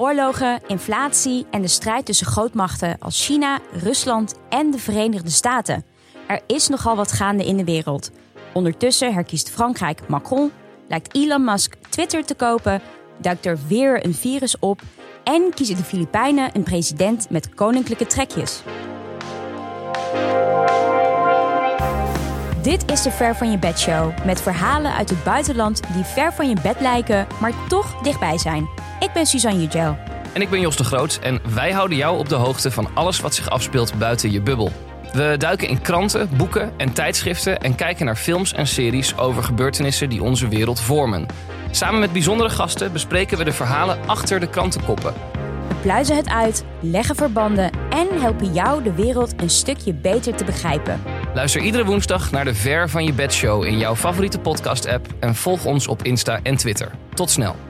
Oorlogen, inflatie en de strijd tussen grootmachten als China, Rusland en de Verenigde Staten. Er is nogal wat gaande in de wereld. Ondertussen herkiest Frankrijk Macron, lijkt Elon Musk Twitter te kopen, duikt er weer een virus op en kiezen de Filipijnen een president met koninklijke trekjes. Dit is de Ver van je bed show met verhalen uit het buitenland die ver van je bed lijken, maar toch dichtbij zijn. Ik ben Suzanne Ugel. En ik ben Jos de Groot en wij houden jou op de hoogte van alles wat zich afspeelt buiten je bubbel. We duiken in kranten, boeken en tijdschriften en kijken naar films en series over gebeurtenissen die onze wereld vormen. Samen met bijzondere gasten bespreken we de verhalen achter de krantenkoppen. We pluizen het uit, leggen verbanden en helpen jou de wereld een stukje beter te begrijpen. Luister iedere woensdag naar de Ver van je bed show in jouw favoriete podcast app en volg ons op Insta en Twitter. Tot snel.